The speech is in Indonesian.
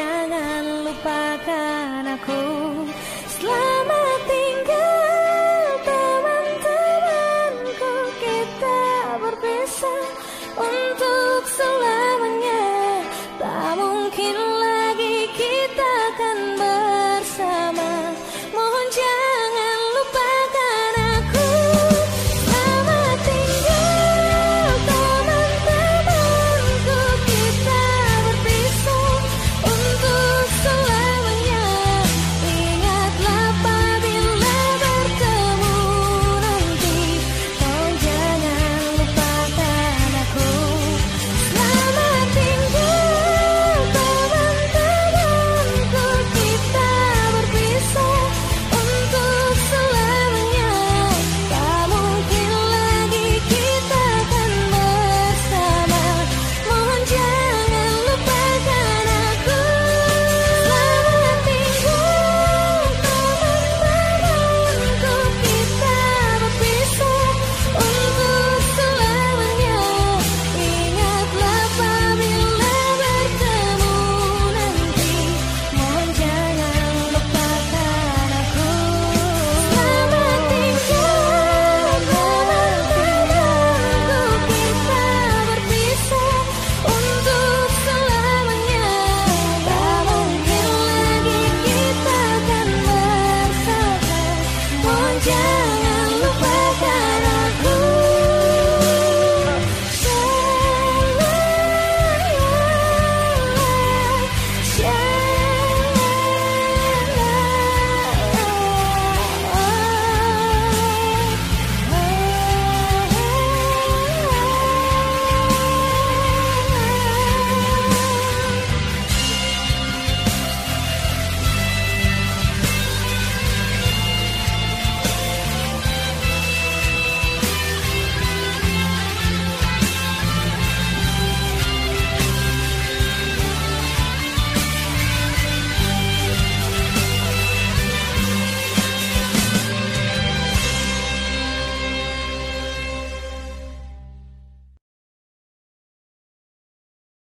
jangan lupakan aku. Selamat tinggal.